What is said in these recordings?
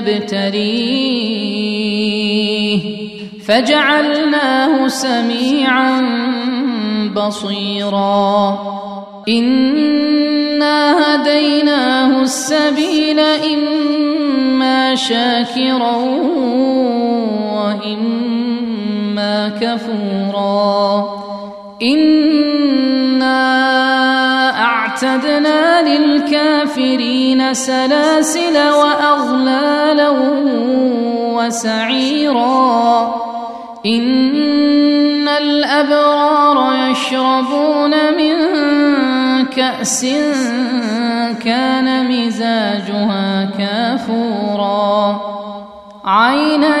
نبتليه. فجعلناه سميعا بصيرا. انا هديناه السبيل اما شاكرا واما كفورا. أنا أعتدنا للكافرين سلاسل وأغلالا وسعيرا. إن الأبرار يشربون من كأس كان مزاجها كافورا. عينا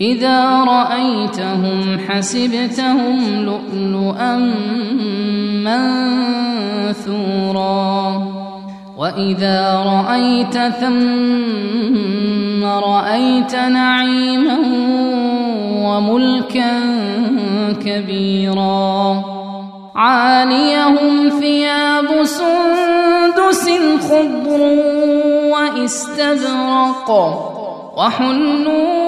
إذا رأيتهم حسبتهم لؤلؤا منثورا. وإذا رأيت ثم رأيت نعيما وملكا كبيرا. عاليهم ثياب سندس خضر وإستبرق. وحلوا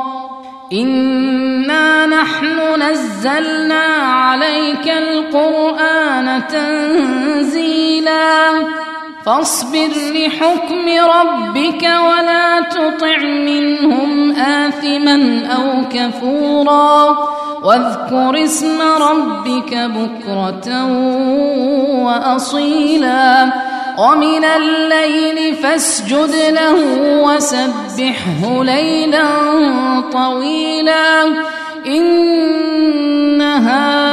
انا نحن نزلنا عليك القران تنزيلا فاصبر لحكم ربك ولا تطع منهم اثما أو كفورا واذكر اسم ربك بكرة وأصيلا ومن الليل فاسجد له وسبحه ليلا طويلا. إن هؤلاء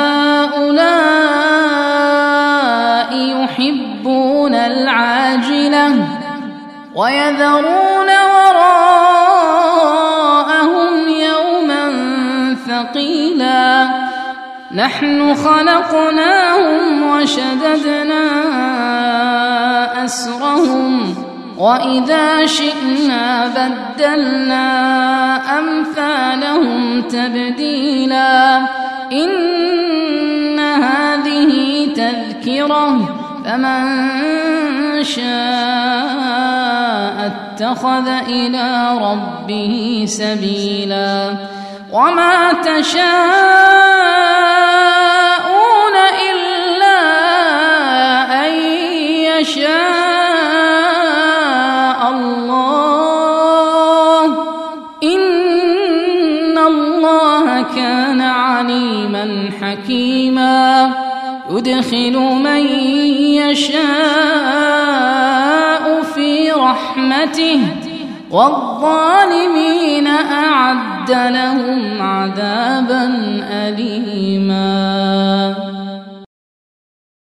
يحبون العاجلة ويذرون وراءهم يوما ثقيلا. نحن خلقناهم وإذا شئنا بدلنا أمثالهم تبديلا إن هذه تذكرة فمن شاء اتخذ إلى ربه سبيلا وما تشاءون حكيما يدخل من يشاء في رحمته والظالمين أعد لهم عذابا أليما